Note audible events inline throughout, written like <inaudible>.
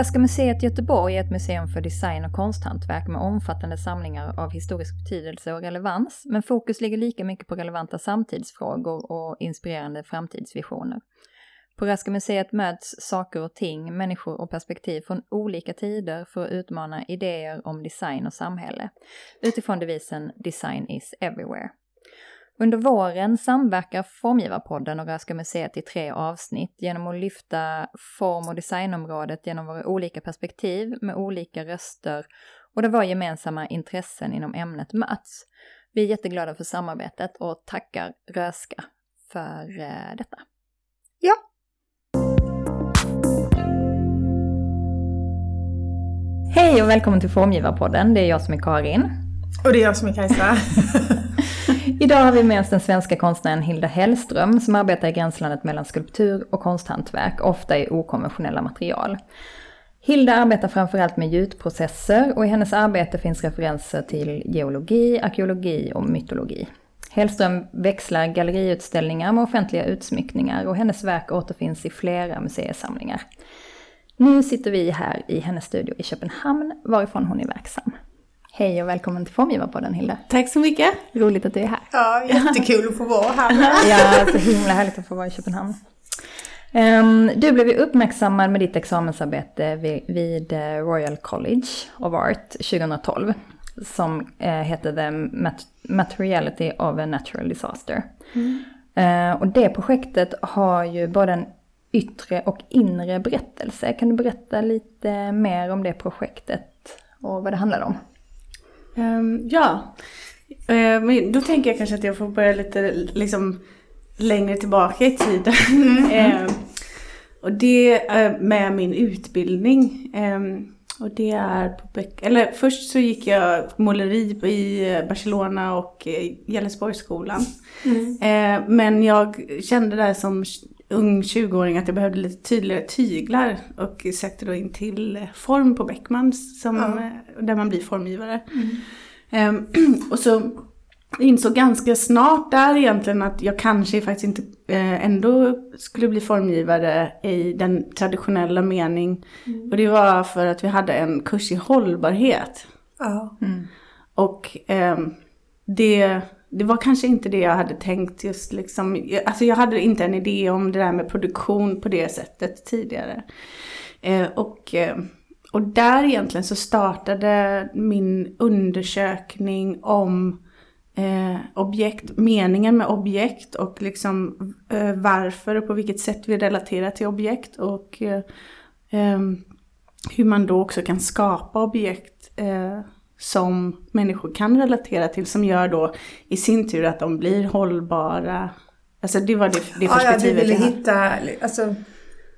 Svenska museet i Göteborg är ett museum för design och konsthantverk med omfattande samlingar av historisk betydelse och relevans, men fokus ligger lika mycket på relevanta samtidsfrågor och inspirerande framtidsvisioner. På Raska museet möts saker och ting, människor och perspektiv från olika tider för att utmana idéer om design och samhälle, utifrån devisen “Design is everywhere”. Under våren samverkar Formgivarpodden och Röhsska museet i tre avsnitt genom att lyfta form och designområdet genom våra olika perspektiv med olika röster och där våra gemensamma intressen inom ämnet möts. Vi är jätteglada för samarbetet och tackar Röhsska för eh, detta. Ja. Hej och välkommen till Formgivarpodden. Det är jag som är Karin. Och det är jag som är Kajsa. <laughs> Idag har vi med oss den svenska konstnären Hilda Hellström som arbetar i gränslandet mellan skulptur och konsthantverk, ofta i okonventionella material. Hilda arbetar framförallt med gjutprocesser och i hennes arbete finns referenser till geologi, arkeologi och mytologi. Hellström växlar galleriutställningar med offentliga utsmyckningar och hennes verk återfinns i flera museisamlingar. Nu sitter vi här i hennes studio i Köpenhamn varifrån hon är verksam. Hej och välkommen till Formgivarpodden Hilda. Tack så mycket. Roligt att du är här. Ja, jättekul att få vara här. <laughs> ja, så himla härligt att få vara i Köpenhamn. Um, du blev ju uppmärksammad med ditt examensarbete vid, eh, Royal College of Art 2012. Som uh, heter The Mat Materiality of a Natural Disaster. Mm. Uh, och det projektet har ju både en yttre och inre berättelse. Kan du berätta lite mer om det projektet och vad det handlar om? Um, ja, uh, men då tänker jag kanske att jag får börja lite liksom längre tillbaka i tiden. Mm. uh, <laughs> och det är med min utbildning. Um, och det är på Beck eller först så gick jag måleri i Barcelona och Gällesborgsskolan. Mm. Eh, men jag kände där som ung 20-åring att jag behövde lite tydligare tyglar och sökte då in till form på Beckmans som, ja. där man blir formgivare. Mm. Um, <clears throat> och så insåg ganska snart där egentligen att jag kanske faktiskt inte eh, ändå skulle bli formgivare i den traditionella mening. Mm. Och det var för att vi hade en kurs i hållbarhet. Mm. Och eh, det det var kanske inte det jag hade tänkt just liksom. Alltså jag hade inte en idé om det där med produktion på det sättet tidigare. Eh, och, eh, och där egentligen så startade min undersökning om eh, objekt, meningen med objekt och liksom eh, varför och på vilket sätt vi relaterar till objekt och eh, eh hur man då också kan skapa objekt eh, som människor kan relatera till som gör då i sin tur att de blir hållbara. Alltså det var det, det ja, perspektivet ja, du ville hitta, alltså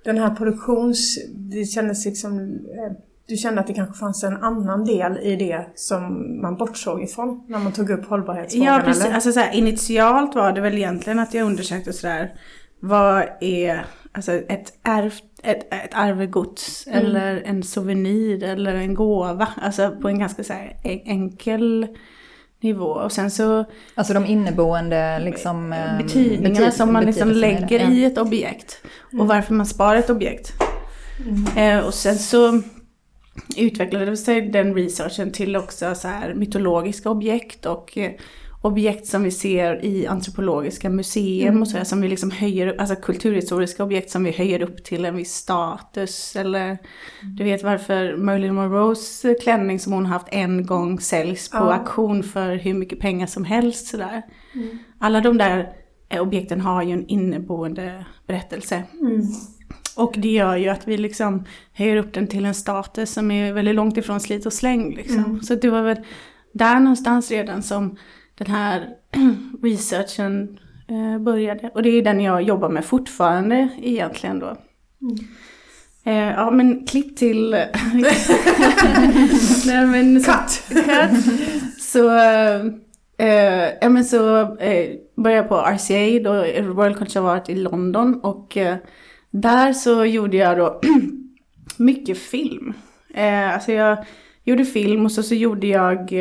den här produktions, det kändes liksom, eh, du kände att det kanske fanns en annan del i det som man bortsåg ifrån när man tog upp hållbarhetsfrågan? Ja, precis. Eller? Alltså så här, initialt var det väl egentligen att jag undersökte sådär, vad är alltså ett ärvt ett, ett arvegods mm. eller en souvenir eller en gåva. Alltså på en ganska så här enkel nivå. Och sen så... Alltså de inneboende liksom... Betydningarna betyd, som man liksom lägger ja. i ett objekt. Och mm. varför man sparar ett objekt. Mm. Eh, och sen så utvecklade sig den researchen till också så här mytologiska objekt och eh, objekt som vi ser i antropologiska museum mm. och sådär som vi liksom höjer upp, alltså kulturhistoriska objekt som vi höjer upp till en viss status eller mm. du vet varför Marilyn Monroes klänning som hon haft en gång säljs på ja. auktion för hur mycket pengar som helst sådär. Mm. Alla de där objekten har ju en inneboende berättelse. Mm. Och det gör ju att vi liksom höjer upp den till en status som är väldigt långt ifrån slit och släng liksom. Mm. Så det var väl där någonstans redan som den här <clears throat> researchen eh, började. Och det är den jag jobbar med fortfarande egentligen då. Mm. Eh, ja men klipp till... <laughs> Nej, men, cut! cut. Så, eh, ja, men så eh, började jag på RCA, då, Royal Art i London. Och eh, där så gjorde jag då <clears throat> mycket film. Eh, alltså jag gjorde film och så, så gjorde jag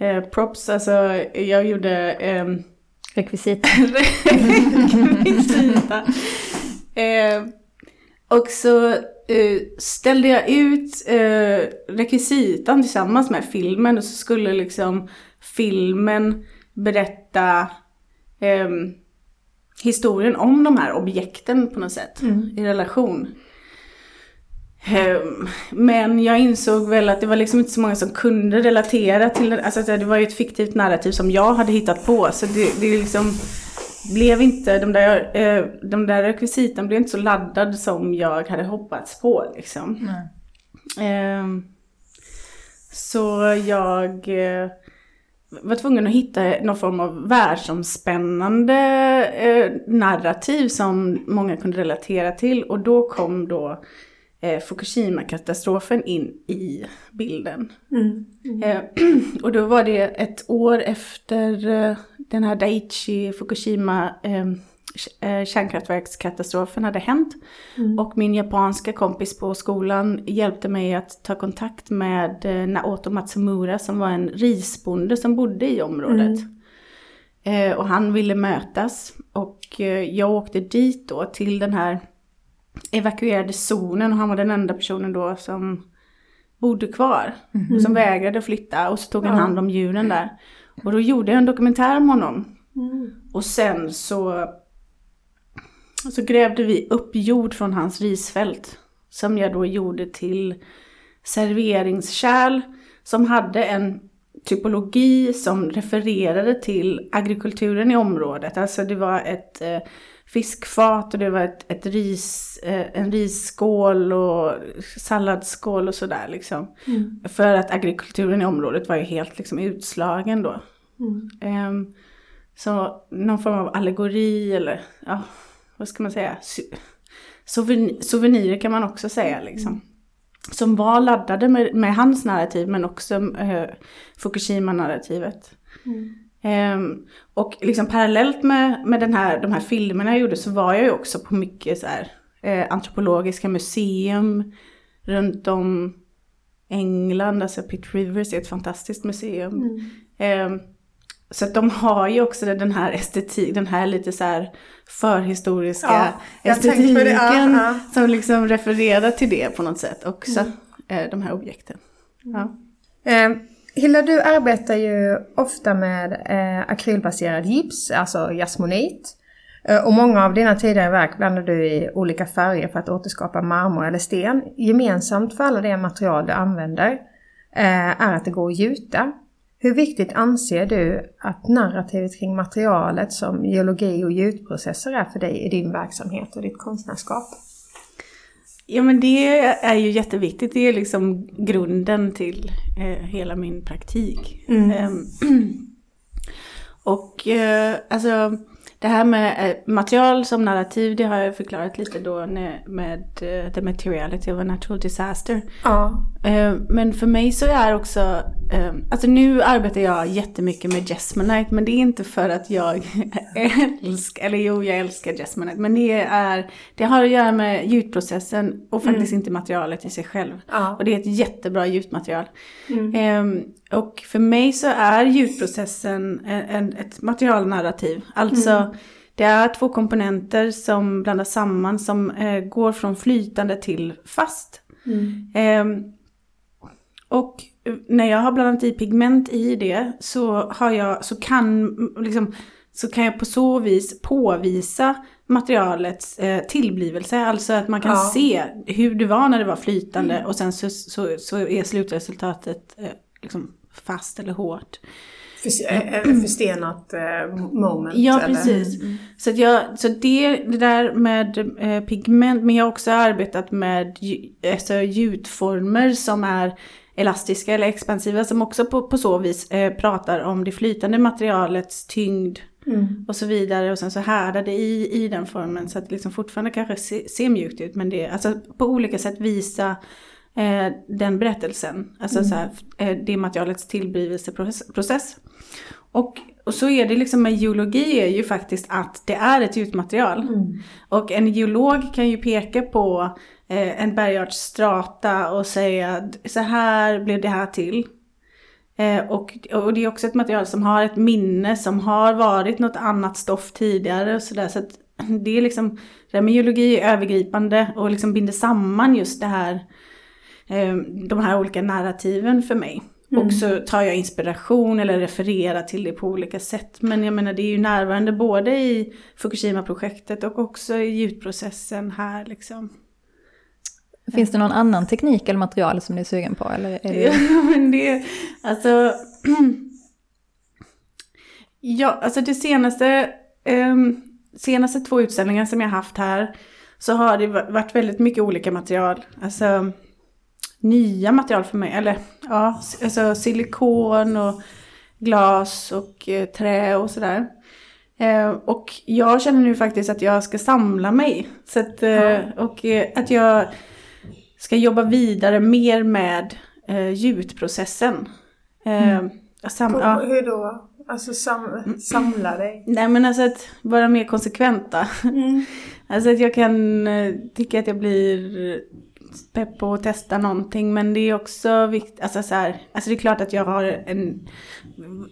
eh, props, alltså jag gjorde... Eh, rekvisita. <laughs> rekvisita. Eh, Och så eh, ställde jag ut eh, rekvisitan tillsammans med filmen och så skulle liksom filmen berätta eh, historien om de här objekten på något sätt i relation. Ehm, Men jag insåg väl att det var liksom inte så många som kunde relatera till det. Alltså att det var ju ett fiktivt narrativ som jag hade hittat på. Så det, det liksom blev inte, de där, eh, de där rekvisiten blev inte så laddad som jag hade hoppats på liksom. Ehm, Så jag eh, var tvungen att hitta någon form av världsomspännande eh, narrativ som många kunde relatera till. Och då kom då eh, Fukushima-katastrofen in i bilden. Eh, <clears throat> och då var det ett år efter eh, den här Daiichi Fukushima eh, eh, kärnkraftverkskatastrofen hade hänt. Och min japanska kompis på skolan hjälpte mig att ta kontakt med eh, Naoto Matsumura som var en risbonde som bodde i området. Eh, och han ville mötas och jag åkte dit då till den här evakuerade zonen och han var den enda personen då som bodde kvar. Och som vägrade flytta och så tog han hand om djuren där. Och då gjorde jag en dokumentär om honom. Och sen så, så grävde vi upp jord från hans risfält. Som jag då gjorde till serveringskärl som hade en typologi som refererade till agrikulturen i området. Alltså det var ett eh, fiskfat och det var ett, ett ris, eh, en risskål och salladsskål och sådär liksom. För att agrikulturen i området var ju helt liksom utslagen då. Ehm, så någon form av allegori eller ja, vad ska man säga? Souvenir, souvenirer kan man också säga liksom. Som var laddade med, med hans narrativ men också eh, Fukushima-narrativet. Ehm, och liksom parallellt med, med den här, de här filmerna jag gjorde så var jag ju också på mycket så här, eh, antropologiska museum runt om England, alltså Pitt Rivers är ett fantastiskt museum. Ehm, så att de har ju också den här estetik, den här lite så här förhistoriska Ja, estetiken det, ja, ja. som liksom refererar till det på något sätt också, eh, de här objekten. Ja. Eh, Hilda, du arbetar ju ofta med eh, akrylbaserad gips, alltså jasmonit. Eh, och många av dina tidigare verk blandar du i olika färger för att återskapa marmor eller sten. Gemensamt för alla de material du använder eh, är att det går att gjuta. Hur viktigt anser du att narrativet kring materialet som geologi och gjutprocesser är för dig i din verksamhet och ditt konstnärskap? Ja men det är ju jätteviktigt, det är liksom grunden till eh, hela min praktik. Ehm, <clears throat> och eh, alltså det här med eh, material som narrativ, det har jag förklarat lite då när, med eh, The Materiality of a Natural Disaster. Ja. Eh, Men för mig så är också, eh, alltså nu arbetar jag jättemycket med Jesmonite men det är inte för att jag <laughs> älskar, eller jo jag älskar Jesmonite men det är, det har att göra med gjutprocessen och faktiskt inte materialet i sig själv. Ja. Och det är ett jättebra gjutmaterial. Eh, Och för mig så är gjutprocessen en, en, ett materialnarrativ. Alltså det är två komponenter som blandas samman som eh, går från flytande till fast. Ehm, och när jag har blandat i pigment i det så, har jag, så, kan, mm, liksom, så kan jag på så vis påvisa materialets eh, tillblivelse. Alltså att man kan Ja. se hur det var när det var flytande och sen så, så, så är slutresultatet eh, liksom fast eller hårt. För, eh, förstenat eh, moment. Ja, eller? precis. Så, att jag, så det, det där med eh, pigment, men jag har också arbetat med alltså, gjutformer som är elastiska eller expansiva som också på, på så vis eh, pratar om det flytande materialets tyngd och så vidare. Och sen så härdar det i, i den formen så att det liksom fortfarande kanske se, ser mjukt ut. Men det alltså på olika sätt visa eh, den berättelsen, alltså så här, eh, det materialets tillblivelseprocess. Och, och så är det liksom med geologi är ju faktiskt att det är ett gjutmaterial. Och en geolog kan ju peka på eh, en bergartsstrata och säga så här blev det här till. Eh, och, och det är också ett material som har ett minne som har varit något annat stoff tidigare och sådär. Så att <clears throat> det är liksom, geologi är övergripande och liksom binder samman just det här, eh, de här olika narrativen för mig. Mm. Och så tar jag inspiration eller refererar till det på olika sätt. Men jag menar det är ju närvarande både i Fukushima-projektet och också i gjutprocessen här liksom. Finns det någon annan teknik eller material som ni är sugen på? Eller är det... Ja, <laughs> men det, alltså, <clears throat> ja, alltså det senaste, um, senaste två utställningar som jag haft här så har det varit väldigt mycket olika material. Alltså nya material för mig, eller ja, alltså silikon och glas och eh, trä och sådär. Eh, och jag känner nu faktiskt att jag ska samla mig. Så att, eh, och eh, att jag ska jobba vidare mer med eh, gjutprocessen. Eh, mm. sam, ja. Hur då? Alltså sam, samla dig? <clears throat> Nej men alltså att vara mer konsekventa. Mm. <laughs> alltså att jag kan eh, tycka att jag blir pepp på att testa någonting men det är också viktigt, alltså så här, alltså det är klart att jag har en,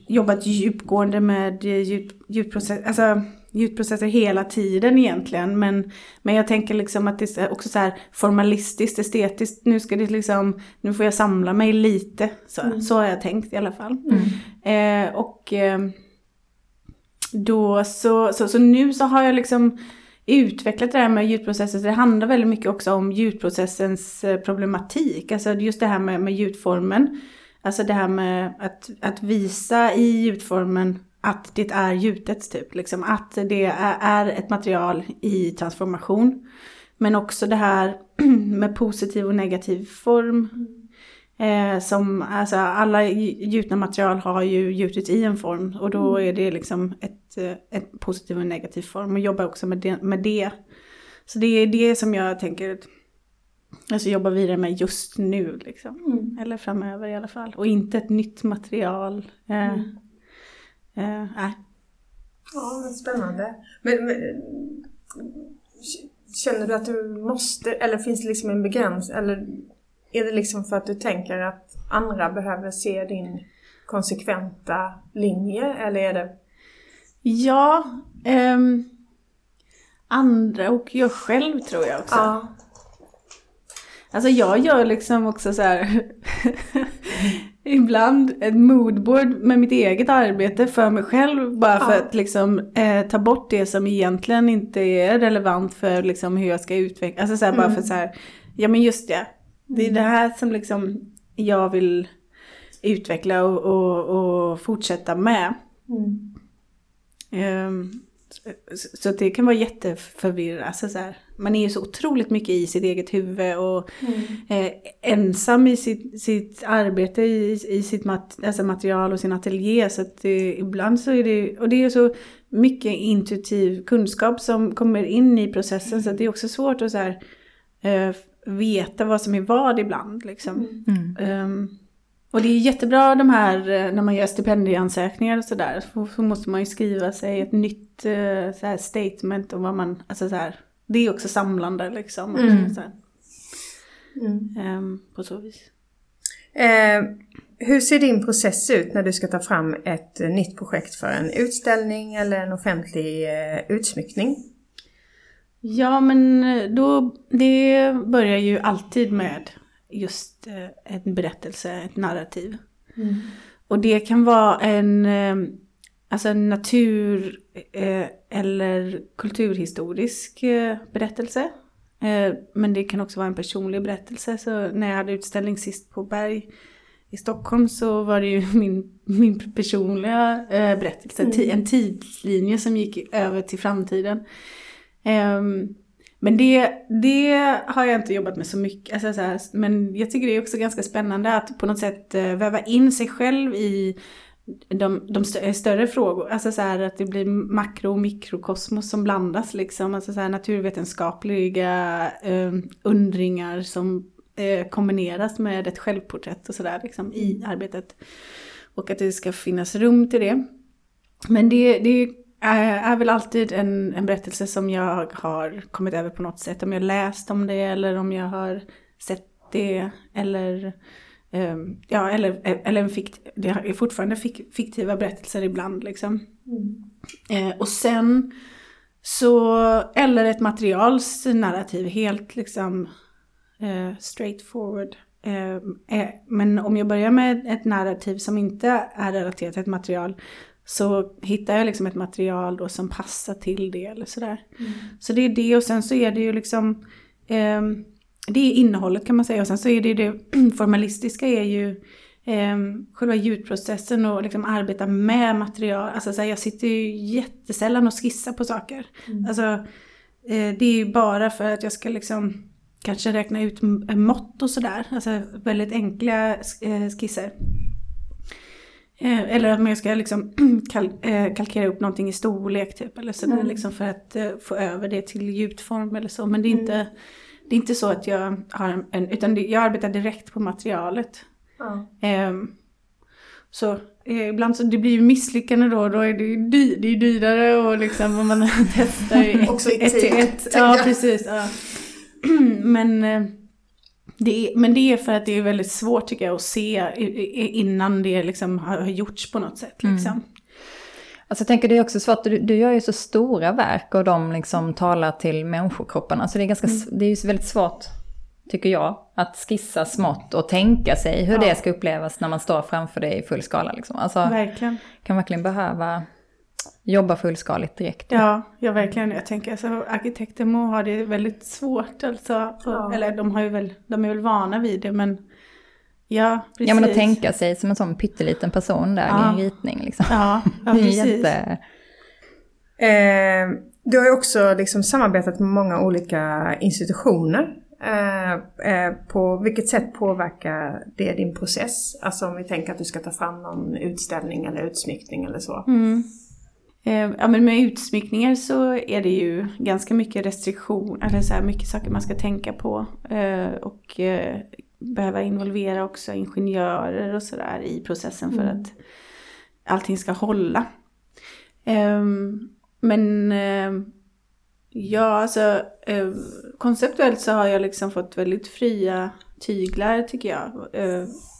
jobbat djupgående med djup, djupprocess, alltså ljudprocesser hela tiden egentligen. Men, men jag tänker liksom att det är också så här formalistiskt, estetiskt. Nu ska det liksom, nu får jag samla mig lite. Så, mm. så har jag tänkt i alla fall. Mm. Eh, och eh, då så, så, så nu så har jag liksom utvecklat det här med ljudprocesser. Det handlar väldigt mycket också om ljudprocessens eh, problematik. Alltså just det här med, med ljudformen. Alltså det här med att, att visa i ljudformen att det är gjutet typ. Liksom. Att det är ett material i transformation. Men också det här <clears throat> med positiv och negativ form. Eh, som, alltså alla gjutna material har ju gjutits i en form och då mm. är det liksom ett, eh, ett positiv och negativ form och jobbar också med det, med det. Så det är det som jag tänker alltså jobba vidare med just nu liksom. Mm. Eller framöver i alla fall. Och inte ett nytt material. Eh, mm. Eh, äh. Ja, spännande. Men, men, känner du att du måste, eller finns det liksom en begränsning? Eller är det liksom för att du tänker att andra behöver se din konsekventa linje? Eller är det? Ja, um, andra och jag själv tror jag också. Ja. Alltså jag gör liksom också så här <laughs> ibland ett moodboard med mitt eget arbete för mig själv. Bara för ja. att liksom eh, ta bort det som egentligen inte är relevant för liksom hur jag ska utveckla. Alltså så här, mm. bara för så här, ja men just det. Det är det här som liksom jag vill utveckla och, och, och fortsätta med. Mm. Um, så det kan vara jätteförvirrande. Alltså så här, man är ju så otroligt mycket i sitt eget huvud och mm. eh, ensam i sitt, sitt arbete, i, i sitt mat, alltså material och sin ateljé. Så att det, ibland så är det, och det är så mycket intuitiv kunskap som kommer in i processen så att det är också svårt att så här, eh, veta vad som är vad ibland. Liksom. Mm. Um, och det är jättebra de här, eh, när man gör stipendieansökningar och sådär, så, så måste man ju skriva sig ett nytt så här statement om vad man, alltså så här, det är också samlande liksom. Mm. Så mm. um, på så vis. Eh, hur ser din process ut när du ska ta fram ett nytt projekt för en utställning eller en offentlig uh, utsmyckning? Ja men då, det börjar ju alltid med just eh, en berättelse, ett narrativ. Mm. Och det kan vara en, eh, alltså en natur eh, eller kulturhistorisk berättelse. Men det kan också vara en personlig berättelse. Så när jag hade utställning sist på Berg i Stockholm så var det ju <laughs> min, min personliga berättelse. Mm. En tidslinje som gick över till framtiden. Um, men det, det har jag inte jobbat med så mycket. Alltså så här, men jag tycker det är också ganska spännande att på något sätt uh, väva in sig själv i de, de större frågor. Alltså så här, att det blir makro och mikrokosmos som blandas liksom. Alltså så här, naturvetenskapliga eh, undringar som eh, kombineras med ett självporträtt och sådär liksom, i arbetet. Och att det ska finnas rum till det. Men det, det är väl alltid en, en berättelse som jag har kommit över på något sätt. Om jag läst om det eller om jag har sett det eller ja, eller, eller en fikt, det är fortfarande fik, fiktiva berättelser ibland liksom. Mm. Eh, och sen Så, eller ett materials narrativ, helt liksom eh, straightforward. Eh, eh, men om jag börjar med ett narrativ som inte är relaterat till ett material så hittar jag liksom ett material då som passar till det eller sådär. Mm. Så det är det och sen så är det ju liksom eh, det är innehållet kan man säga och sen så är det det <clears throat> formalistiska är ju eh, själva ljudprocessen och liksom arbeta med material. Alltså så här, jag sitter ju jättesällan och skissar på saker. Mm. Alltså eh, det är ju bara för att jag ska liksom kanske räkna ut mått och sådär. Alltså väldigt enkla eh, skisser. Eh, eller att man ska liksom <clears throat> kal eh, kalkera upp någonting i storlek typ. Eller sådär mm. liksom för att få över det till gjutform eller så. Men det är inte, mm. Det är inte så att jag har en, utan jag arbetar direkt på materialet. Mm. Så eh, ibland så det blir ju misslyckande då, då är det ju dy, det är dyrare och liksom om man <laughs> testar ett, ett till ett. Ja, precis. Ja. <clears throat> men, eh, det är, men det är för att det är väldigt svårt tycker jag att se innan det liksom har gjorts på något sätt. Mm. Liksom. Mm. Alltså jag tänker det är också svårt, du, du gör ju så stora verk och de liksom talar till människokropparna. Så det är, ganska, mm. det är ju väldigt svårt, tycker jag, att skissa smått och tänka sig hur ja. det ska upplevas när man står framför det i full skala. Liksom. Alltså, verkligen. Kan verkligen behöva jobba fullskaligt direkt. Ja, ja verkligen. Jag tänker alltså arkitekter må ha det väldigt svårt alltså. Ja. Eller de, har ju väl, de är väl vana vid det men Ja, precis. Ja, men att tänka sig som en sån pytteliten person där ja. i en ritning liksom. Ja, ja <laughs> precis. Jätte... Eh, du har ju också liksom samarbetat med många olika institutioner. Eh, eh, på vilket sätt påverkar det din process? Alltså om vi tänker att du ska ta fram någon utställning eller utsmyckning eller så. Mm. Eh, ja men med utsmyckningar så är det ju ganska mycket restriktion, eller så här mycket saker man ska tänka på. Eh, och eh, behöva involvera också ingenjörer och sådär i processen för mm. att allting ska hålla. Ehm, men ja, alltså konceptuellt så har jag liksom fått väldigt fria tyglar tycker jag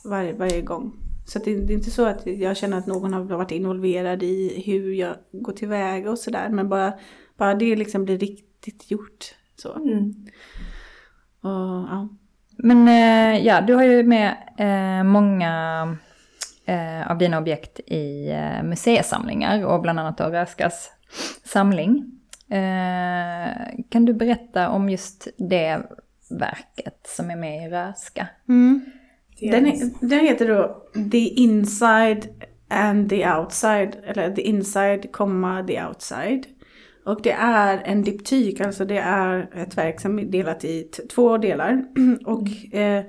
varje, varje gång. Så det, det, är inte så att jag känner att någon har varit involverad i hur jag går tillväga och sådär. Men bara, bara det liksom blir riktigt gjort. Så. Mm. Och, ja. Men eh, ja, du har ju med eh, många eh, av dina objekt i eh, museisamlingar och bland annat då Röskas samling. Eh, kan du berätta om just det verket som är med i Röska? Mm. Den, den heter då The Inside and the Outside, eller The Inside, The Outside. Och det är en diptyk, alltså det är ett verk som är delat i två delar. <clears throat> Och eh,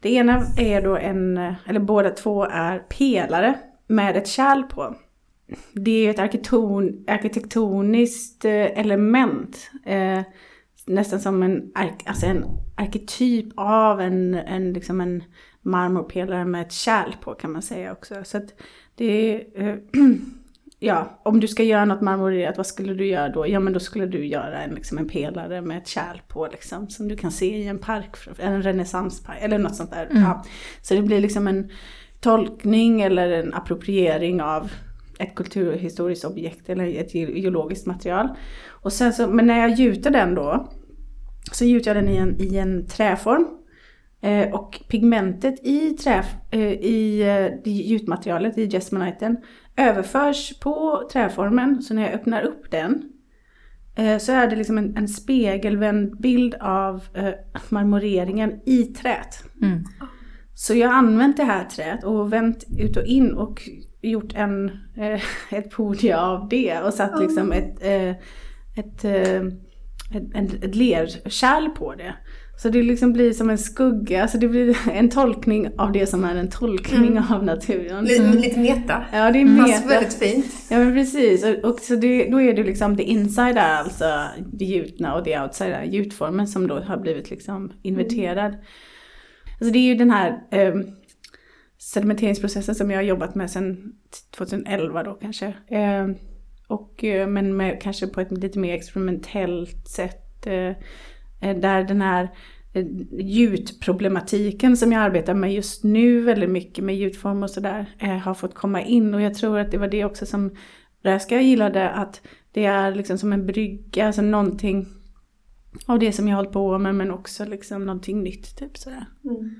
det ena är då en, eller båda två är pelare med ett kärl på. Det är ett arkiton, arkitektoniskt eh, element. Eh, nästan som en, alltså en arketyp av en, en, liksom en marmorpelare med ett kärl på kan man säga också. Så att det är, eh, <clears throat> ja, om du ska göra något marmorerat, vad skulle du göra då? Ja, men då skulle du göra en, liksom en pelare med ett kärl på liksom, som du kan se i en park, en renässanspark eller något sånt där. Mm. Ja. Så det blir liksom en tolkning eller en appropriering av ett kulturhistoriskt objekt eller ett geologiskt material. Och sen så, men när jag gjuter den då, så gjuter jag den i en, i en träform Eh, och pigmentet i, trä, eh, i, eh, gjutmaterialet, i jasmoniten, överförs på träformen. Så när jag öppnar upp den så är det liksom en, en spegelvänd bild av marmoreringen i träet. Mm. Så jag har använt det här träet och vänt ut och in och gjort en, <laughs> ett podium av det och satt liksom ett, ett, ett, ett, ett lerkärl på det. Så det liksom blir som en skugga, alltså det blir <laughs> en tolkning av det som är en tolkning mm. av naturen. Lite, mm. lite meta. Ja, det är meta. Fast väldigt fint. Ja, men precis. Och, och så det, då är det liksom det inside är alltså det gjutna och det outside är gjutformen som då har blivit liksom inverterad. Mm. Alltså det är ju den här eh, sedimenteringsprocessen som jag har jobbat med sedan 2011 då kanske. Eh, och, men med, kanske på ett lite mer experimentellt sätt. Eh, där den här eh, gjutproblematiken som jag arbetar med just nu väldigt mycket med gjutform och sådär eh, har fått komma in och jag tror att det var det också som Räska gillade att Det är liksom som en brygga, alltså någonting av det som jag har hållit på med men också liksom någonting nytt typ sådär. Mm.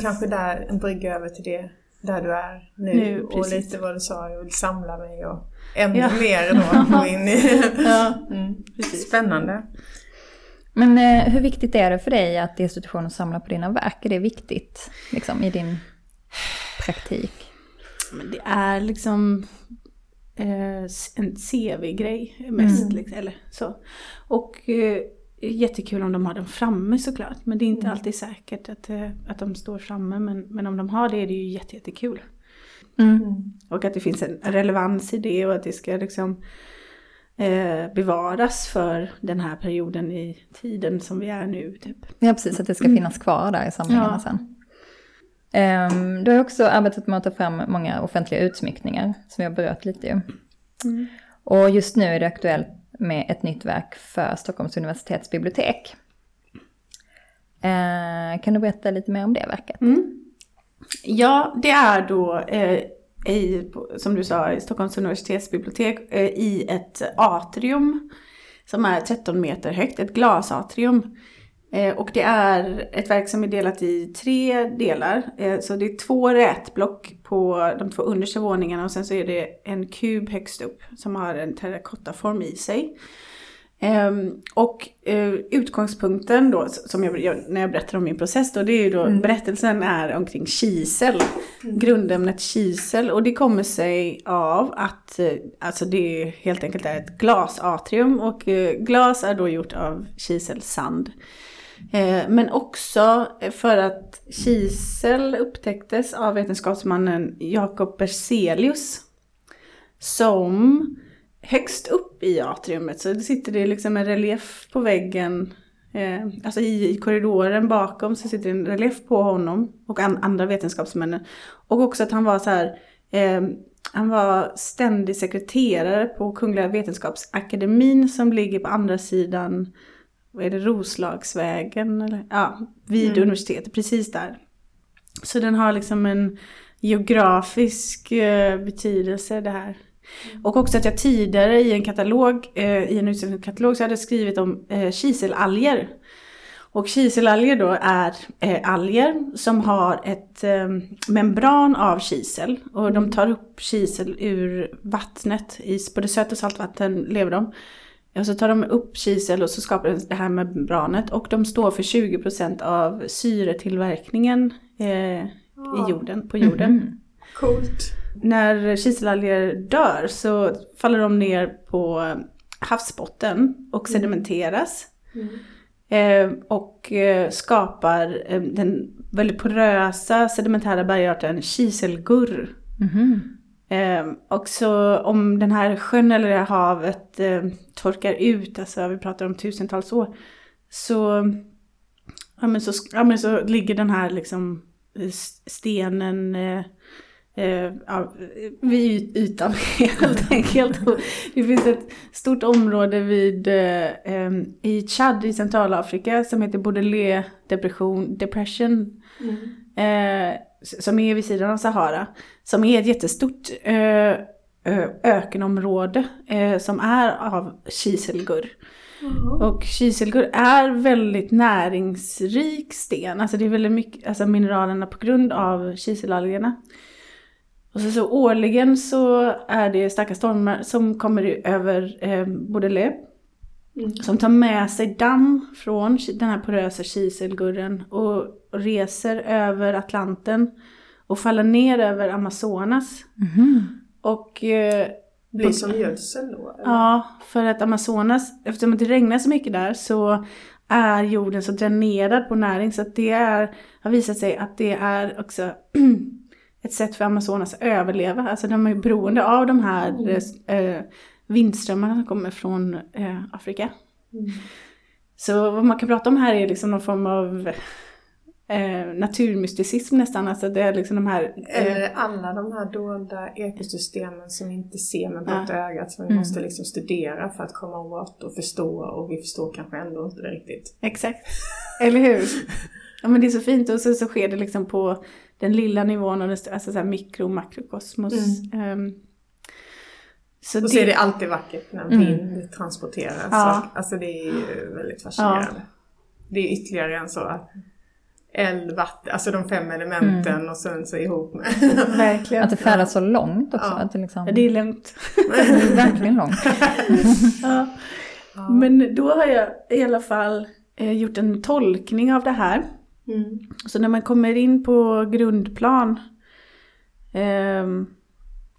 Kanske där en brygga över till det där du är nu, Nu, och precis. lite vad du sa, jag vill samla mig och ännu Ja. mer då <laughs> gå in i... Ja, Mm. Spännande. Men eh, hur viktigt är det för dig att institutionen samlar på dina verk? Är det viktigt liksom, i din praktik? Men det är liksom eh, en CV-grej mest. Mm. Liksom, eller så. Och eh, jättekul om de har den framme såklart. Men det är inte Mm. alltid säkert att, eh, att de står framme. Men, men om de har det är det ju jätte, jättekul. Mm. Och att det finns en relevans i det och att det ska liksom eh, bevaras för den här perioden i tiden som vi är nu. Typ. Ja, precis, att det ska finnas kvar där i samlingarna Ja. sen. Ehm, du har också arbetat med att ta fram många offentliga utsmyckningar, som jag berört lite ju. Och just nu är det aktuellt med ett nytt verk för Stockholms universitets bibliotek. Ehm, kan du berätta lite mer om det verket? Mm. Ja, det är då eh, i, som du sa, i Stockholms universitetsbibliotek eh, i ett atrium som är 13 meter högt, ett glasatrium. Eh, och det är ett verk som är delat i tre delar. Eh, så det är två rätblock på de två understa våningarna och sen så är det en kub högst upp som har en terrakottaform i sig. Ehm, och eh, utgångspunkten då, som jag, jag, när jag berättar om min process då, det är ju då, berättelsen är omkring kisel. Grundämnet kisel. Och det kommer sig av att, eh, alltså det är helt enkelt är ett glasatrium och eh, glas är då gjort av kiselsand. Men också för att kisel upptäcktes av vetenskapsmannen Jakob Berzelius som högst upp i atriumet så det sitter det liksom en relief på väggen. Eh, alltså i, i korridoren bakom så sitter det en relief på honom och an, andra vetenskapsmännen. Och också att han var så här, eh, han var ständig sekreterare på Kungliga Vetenskapsakademin som ligger på andra sidan, vad är det, Roslagsvägen eller? Ja, vid universitetet, precis där. Så den har liksom en geografisk eh, betydelse det här. Och också att jag tidigare i en katalog, eh, i en utställningskatalog så hade jag skrivit om eh, kiselalger. Och kiselalger då är eh, alger som har ett eh, membran av kisel. Och de tar upp kisel ur vattnet. I både söt och saltvatten lever de. Och så tar de upp kisel och så skapar de det här membranet. Och de står för 20% av syretillverkningen eh, i jorden, på jorden Mhm. Coolt. när kiselalger dör så faller de ner på havsbotten och sedimenteras. Eh, och eh, skapar eh, den väldigt porösa sedimentära bergarten kiselgurr. Mhm. Eh, och så om den här sjön eller det här havet eh, torkar ut, alltså vi pratar om tusentals år, så, ja, men så, ja, men så ligger den här liksom stenen eh, eh, ja, vid ytan <laughs> helt enkelt. Det finns ett stort område vid, eh, i Chad i Centralafrika som heter Baudelaire depression, depression eh, s- som är vid sidan av Sahara. Som är ett jättestort eh, ö- ökenområde eh, som är av kiselgurr. Och kiselgurr är väldigt näringsrik sten. Alltså det är väldigt mycket, alltså mineralerna på grund av kiselalgerna. Och så, så årligen så är det starka stormar som kommer över eh, Baudelaire. Som tar med sig damm från den här porösa kiselgurren och reser över Atlanten och faller ner över Amazonas. Mhm. Och eh, Blir som gödsel då? eller? Ja, för att Amazonas, eftersom det regnar så mycket där så är jorden så dränerad på näring så att det är, har visat sig att det är också <clears throat> ett sätt för Amazonas att överleva. Alltså de är beroende av de här eh, vindströmmarna som kommer från eh, Afrika. Så vad man kan prata om här är liksom någon form av eh, naturmysticism nästan. Alltså det är liksom de här... Eh, Eller alla de här dolda ekosystemen som vi inte ser med blotta ögat som vi Mm. måste liksom studera för att komma åt och förstå och vi förstår kanske ändå inte det riktigt. Exakt. Eller hur? <laughs> Ja men det är så fint och så, så sker det liksom på den lilla nivån och den, alltså så här mikro och makrokosmos. Ehm, Så och så är det alltid vackert när mm. vind mm. transporteras. Ja. Alltså det är ju väldigt fascinerande. Ja. Det är ytterligare en så eld, vatten, alltså de fem elementen mm. och sen så ihop med... Verkligen. Att det färdas så långt också. Ja. Att det, liksom... ja, det är långt. det är verkligen långt. <laughs> ja. ja. Men då har jag i alla fall eh, gjort en tolkning av det här. Mm. Så när man kommer in på grundplan eh,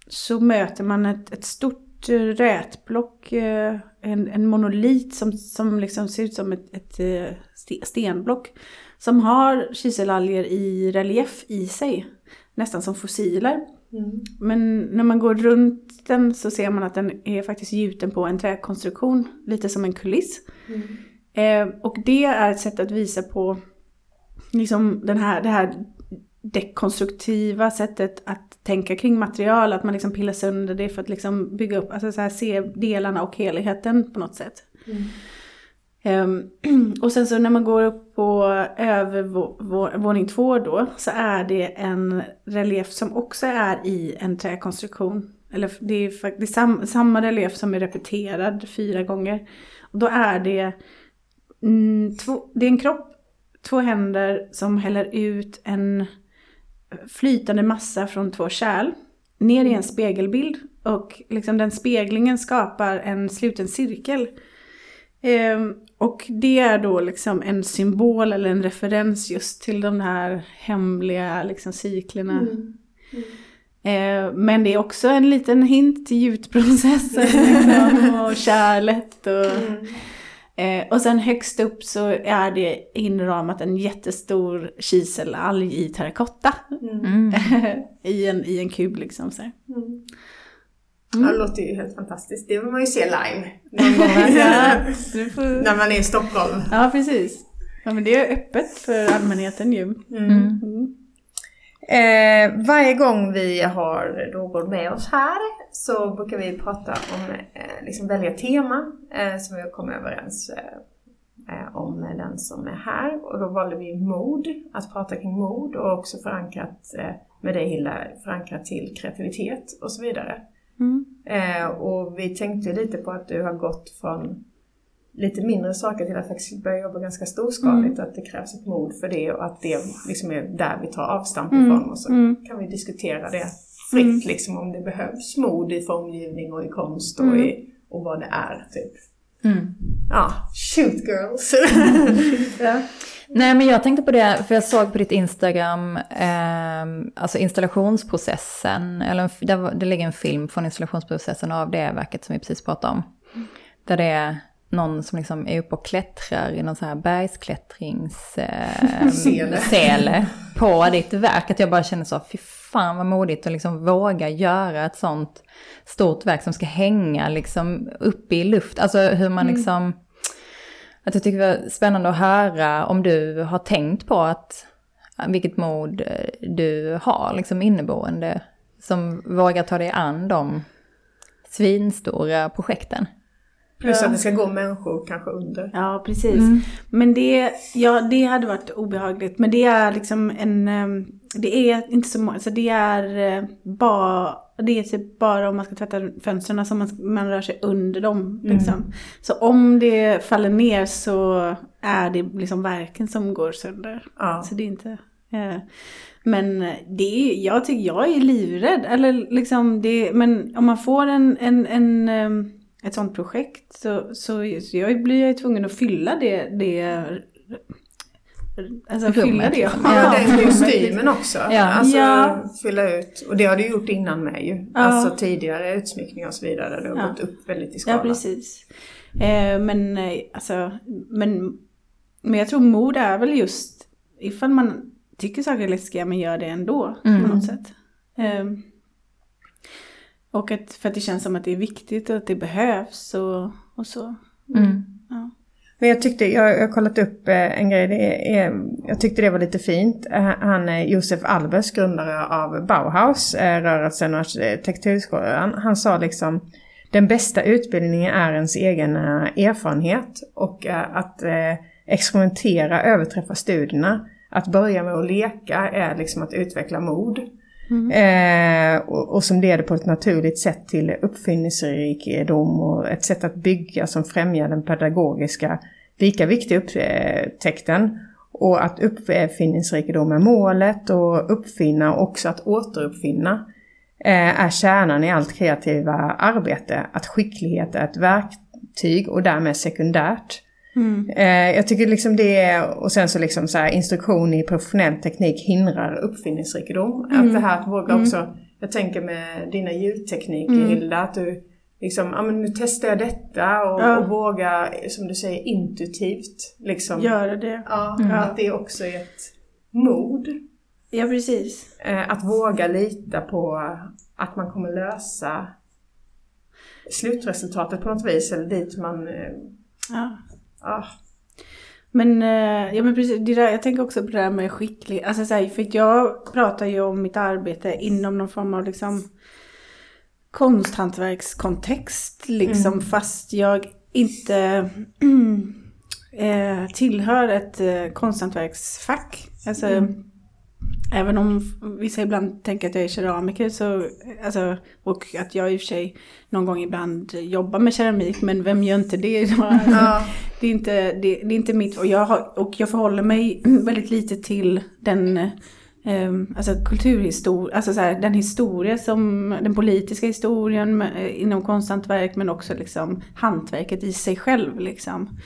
så möter man ett, ett stort rätblock, eh, en, en monolit som, som liksom ser ut som ett, ett eh, stenblock som har kiselalger i relief i sig, nästan som fossiler. Mm. Men när man går runt den så ser man att den är faktiskt gjuten på en träkonstruktion, lite som en kuliss. Mm. Eh, och det är ett sätt att visa på liksom den här, det här dekonstruktiva sättet att tänka kring material, att man liksom pillar sönder det för att liksom bygga upp, alltså så här se delarna och helheten på något sätt. Mm. Um, <clears throat> och sen så när man går upp på övervåning två då så är det en relief som också är i en träkonstruktion. Eller det är faktiskt sam, samma relief som är repeterad fyra gånger. Och då är det, mm, två, det är en kropp, två händer som häller ut en flytande massa från två kärl ner i en spegelbild. Och liksom den speglingen skapar en sluten cirkel. Um, och det är då liksom en symbol eller en referens just till de här hemliga liksom cyklerna. Mm. Mm. Eh, men det är också en liten hint till gjutprocessen <laughs> liksom, och kärlet. Och, mm. Eh, och sen högst upp så är det inramat en jättestor kiselalg i terrakotta. Mm. <laughs> I, en, I en kub liksom. Så mm. Mm. Ja, det låter ju helt fantastiskt. Det vill man ju se live <laughs> ja, <laughs> får... När man är i Stockholm. Ja, precis. Ja, men det är öppet för allmänheten ju. Mm. mm. Eh, varje gång vi har någon med oss här så brukar vi prata om, eh, liksom välja tema eh, som vi har kommit överens eh, eh, om med den som är här. Och då valde vi mod, att prata kring mod och också förankrat eh, med dig Hilda, förankrat till kreativitet och så vidare. Mm. Eh, och vi tänkte lite på att du har gått från lite mindre saker till att faktiskt börja jobba ganska storskaligt. Mm. Att det krävs ett mod för det och att det liksom är där vi tar avstamp mm. ifrån. Och så mm. kan vi diskutera det fritt mm. liksom om det behövs mod i formgivning och i konst och, mm. i, och vad det är. Typ. Mm. Ja, shoot girls! <laughs> ja. Nej men jag tänkte på det, för jag såg på ditt Instagram, eh, alltså installationsprocessen, eller det, det ligger en film från installationsprocessen av det verket som vi precis pratade om. Där det är någon som liksom är uppe och klättrar i någon sån här bergsklättringssele <laughs> eh, på ditt verk. Att jag bara känner så, fy fan vad modigt att liksom våga göra ett sånt stort verk som ska hänga liksom uppe i luft. Alltså hur man mm. liksom att jag tycker det var spännande att höra om du har tänkt på att vilket mod eh, du har liksom inneboende som vågar ta dig an de svinstora projekten. Plus att det ska gå människor kanske under. Ja, precis. Mm. Men det, ja, det hade varit obehagligt. Men det är liksom en, ehm, det är inte så många, alltså det är eh, bara det är typ bara om man ska tvätta fönstren som man, man rör sig under dem. Mm. Liksom. Mm. Så om det faller ner så är det liksom verken som går sönder. Ja. Så det är inte... Eh, men det är, jag tycker jag är livrädd. Eller liksom det, men om man får en, en, en ehm, ett sånt projekt så, så, så jag blir jag tvungen att fylla det, det Alltså fylla det. Ja, den kostymen också. Ja. Alltså ja. fylla ut. Och det har du gjort innan med ju. Ja. Alltså tidigare utsmyckning och så vidare. Du har ja. gått upp väldigt i skala. Ja, precis. Eh, men eh, alltså, men, men jag tror mod är väl just ifall man tycker saker är läskiga men gör det ändå mm. på något sätt. Eh, och att, för att det känns som att det är viktigt och att det behövs och, och så. Mm. Ja. Men jag tyckte, jag har kollat upp eh, en grej, det är, jag tyckte det var lite fint. Eh, han är Josef Albers, grundare av Bauhaus, eh, rörelsen och arkitekturskolan. Han sa liksom den bästa utbildningen är ens egen erfarenhet och att experimentera överträffar studierna. Att börja med att leka är liksom att utveckla mod. Mm. Eh, och, och som leder på ett naturligt sätt till uppfinningsrikedom och ett sätt att bygga som främjar den pedagogiska, lika viktiga upptäckten. Och att uppfinningsrikedom är målet och uppfinna och också att återuppfinna eh, är kärnan i allt kreativa arbete. Att skicklighet är ett verktyg och därmed sekundärt. Mm. Eh, jag tycker liksom det är, och sen så liksom så här, instruktion i professionell teknik hindrar uppfinningsrikedom. Mm. Att det här att våga också, jag tänker med dina ljudtekniker Mm. Hilda, att du liksom, ja men nu testar jag detta och, Ja. och våga, som du säger, intuitivt liksom. Göra det. Ja, Mm. att det också är ett mod. Ja, precis. Eh, att våga lita på att man kommer lösa slutresultatet på något vis, eller dit man, eh, Ja. Ja. Men, eh, ja, men precis, det där, jag tänker också på det där med skicklig, alltså så här, för jag pratar ju om mitt arbete inom någon form av liksom konsthantverkskontext liksom, fast jag inte <clears throat> eh, tillhör ett eh, konsthantverksfack. Alltså, Även om vissa ibland tänker att jag är keramiker så, alltså, och att jag i och för sig någon gång ibland jobbar med keramik, men vem gör inte det? <laughs> Ja. det, är inte, det, det är inte mitt, och jag, har, och jag förhåller mig <clears throat> väldigt lite till den eh, alltså kulturhistoria, alltså så här, den historia som, den politiska historien inom konsthantverk men också liksom hantverket i sig själv liksom.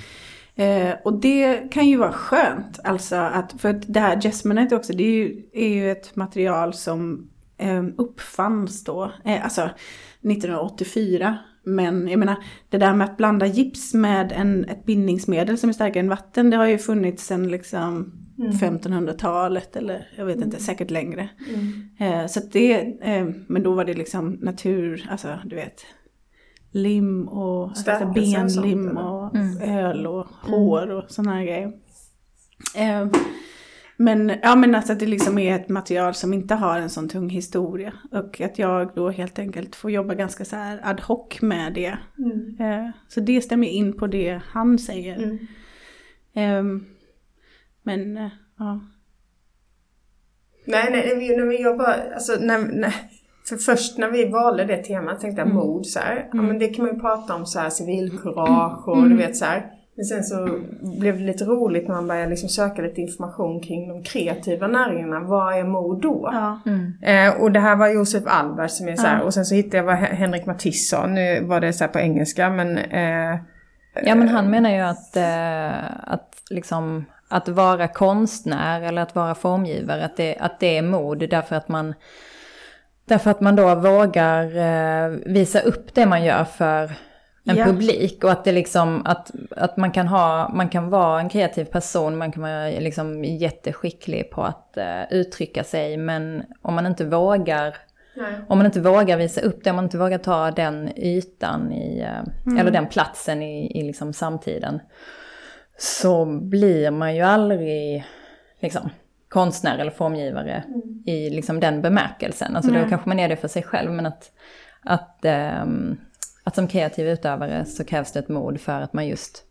Eh, och det kan ju vara skönt, alltså att, för att det här Jesmonet också, det är ju, är ju ett material som eh, uppfanns då, eh, alltså 1984. Men jag menar, det där med att blanda gips med en, ett bindningsmedel som är starkare än vatten, det har ju funnits sedan liksom 1500-talet eller jag vet inte, säkert längre. Eh, så det, eh, men då var det liksom natur, alltså du vet, lim och alltså, benlim och Mm. öl och hår och sådana här grejer. Eh, men, ja, men alltså att det liksom är ett material som inte har en sån tung historia. Och att jag då helt enkelt får jobba ganska så här ad hoc med det. Mm. Eh, så det stämmer in på det han säger. Mm. Ehm, men, eh, ja. Nej, nej, vi, när vi jobbar, alltså när, när, för först när vi valde det temat tänkte jag mod så här. Ja men det kan man ju prata om så här civilkurage och du vet så här. Men sen så blev det lite roligt när man började liksom söka lite information kring de kreativa näringarna. Vad är mod då? ja. Mm. Eh, och det här var Josef Albert som är så här, Ja. och sen så hittade jag vad Hen- Henrik Matisse sa. Nu var det så här på engelska men eh, Ja men han menar ju att, eh, att, liksom, att vara konstnär eller att vara formgivare, att det, att det är mod därför att man Därför att man då vågar eh, visa upp det man gör för en Ja. publik och att det liksom, att, att man kan ha, man kan vara en kreativ person, man kan vara liksom jätteskicklig på att eh, uttrycka sig, men om man inte vågar nej. om man inte vågar visa upp det, om man inte vågar ta den ytan i, eh, eller den platsen i, i liksom samtiden, så blir man ju aldrig liksom, konstnär eller formgivare i liksom den bemärkelsen. Alltså då Nej. kanske man är det för sig själv, men att, att, ehm, att som kreativ utövare så krävs det ett mod för att man just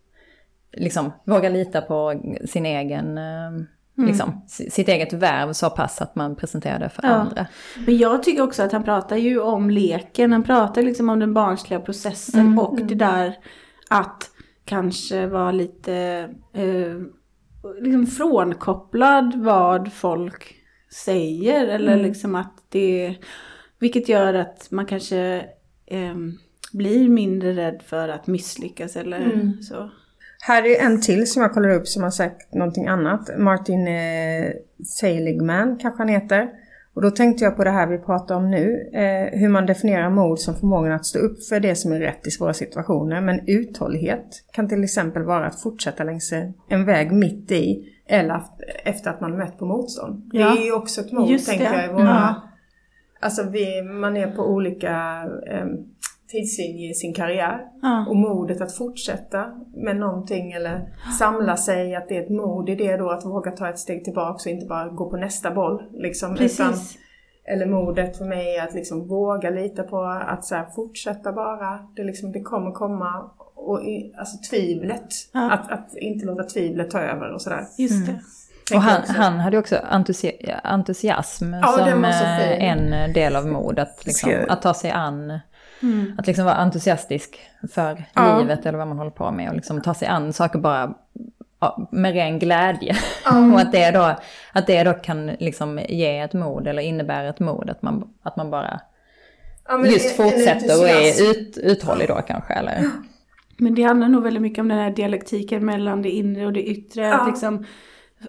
liksom vågar lita på sin egen, ehm, liksom, si- sitt eget värv så pass att man presenterar det för Ja. andra. Men jag tycker också att han pratar ju om leken, han pratar liksom om den barnsliga processen Mm. och det där att kanske vara lite eh, liksom frånkopplad vad folk säger eller Mm. liksom att det, vilket gör att man kanske eh, blir mindre rädd för att misslyckas eller Mm. så. Här är en till som jag kollar upp som har sagt någonting annat. Martin eh, Seligman kanske han heter. Och då tänkte jag på det här vi pratar om nu. Eh, hur man definierar mod som förmågan att stå upp för det som är rätt i svåra situationer. Men uthållighet kan till exempel vara att fortsätta längs en väg mitt i eller efter att man mött på motstånd. Ja. Det är ju också ett mod Just tänker det. jag i våra... Ja. Alltså vi, man är på olika eh, tidslinjer i sin karriär. Ja. Och modet att fortsätta med någonting eller samla sig, att det är ett mod i det då att våga ta ett steg tillbaka och inte bara gå på nästa boll. Liksom, utan, Precis. eller modet för mig är att liksom våga lita på att så här, fortsätta bara. Det, liksom, det kommer komma. Och i, alltså tvivlet. Ja. Att, att inte låta tvivlet ta över och sådär. Just det. Och han, han hade också entusi entusiasm Ja, som eh, en del av mod. Att, liksom, att ta sig an, Mm. att liksom vara entusiastisk för Ja. livet eller vad man håller på med. Och liksom ta sig an saker bara med ren glädje. Ja. <laughs> och att det, då, att det då kan liksom ge ett mod eller innebära ett mod. Att man, att man bara Ja, just en- en fortsätter och är ut, uthållig då kanske. Eller? Men det handlar nog väldigt mycket om den här dialektiken mellan det inre och det yttre. Ja. Att liksom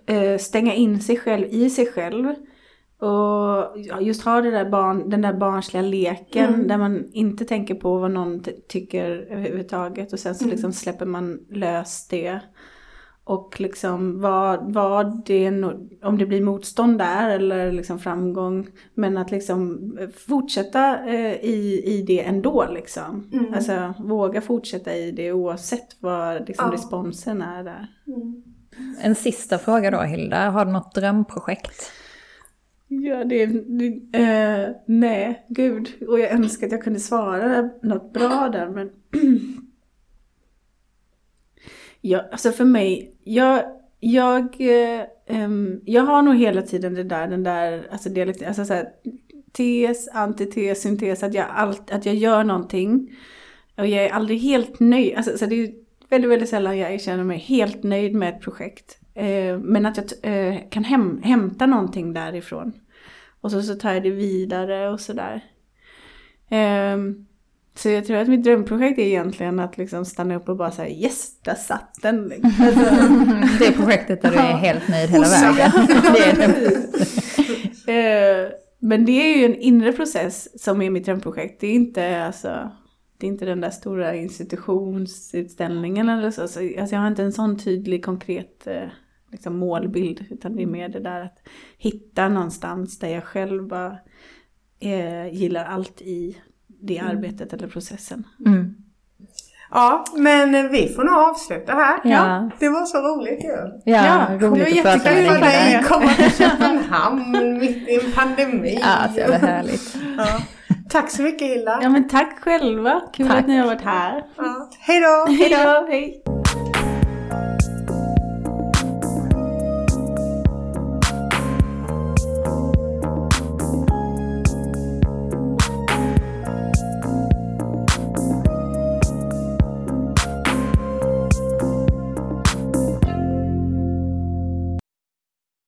eh, stänga in sig själv i sig själv. Och just ha det där barn, den där barnsliga leken Mm. där man inte tänker på vad någon ty- tycker överhuvudtaget. Och sen så Mm. liksom släpper man lös det. Och liksom vad, vad det, om det blir motstånd där eller liksom framgång. Men att liksom eh, fortsätta eh, i, i det ändå liksom. Mm. Alltså våga fortsätta i det oavsett vad liksom, Ja. responsen är där. Mm. En sista fråga då Hilda, har du något drömprojekt? Ja, det, det eh, nej, gud. Och jag önskar att jag kunde svara något bra där, men... <clears throat> ja, alltså för mig, jag, jag, eh, jag har nog hela tiden det där, den där, alltså dialekt, alltså så här, tes, antites, syntes, att jag, allt, att jag gör någonting. Och jag är aldrig helt nöjd, alltså så det är väldigt, väldigt sällan jag känner mig helt nöjd med ett projekt. Eh, men att jag eh, kan häm- hämta någonting därifrån. Och så, så tar jag det vidare och sådär. Ehm, så jag tror att mitt drömprojekt är egentligen att liksom stanna upp och bara säga yes, där satt den. Alltså, <laughs> Det projektet där du är helt nöjd hela vägen. <laughs> Eh, men det är ju en inre process som är mitt drömprojekt. Det är inte alltså, det är inte den där stora institutionsutställningen eller så. så alltså jag har inte en sån tydlig konkret liksom målbild. Utan det är mer det där att hitta någonstans där jag själv bara eh, gillar allt i det arbetet eller processen. Mm. Ja, men vi får nog avsluta här. Ja. Det var så roligt ju. Ja, Ja, det var roligt att prata med jättekul dig. att Hilda. dig. Komma till Köpenhamn mitt i en pandemi. Ja, så jävla härligt. Ja. Tack så mycket Hilda. Ja men tack själva, kul Tack. att ni har varit här. Ja. Hej då! Hej då! Hej!